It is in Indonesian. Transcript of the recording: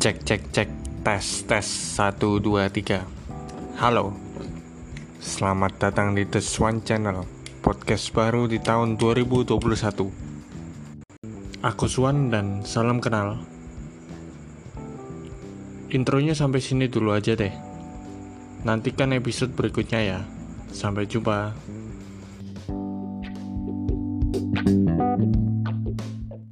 Cek cek cek. Tes tes. 1 2 3 Halo. Selamat datang di The Swan Channel Podcast baru di tahun 2021 Aku Swan dan salam kenal. Intronya sampai sini dulu aja deh. Nantikan episode berikutnya ya. Sampai jumpa. thank you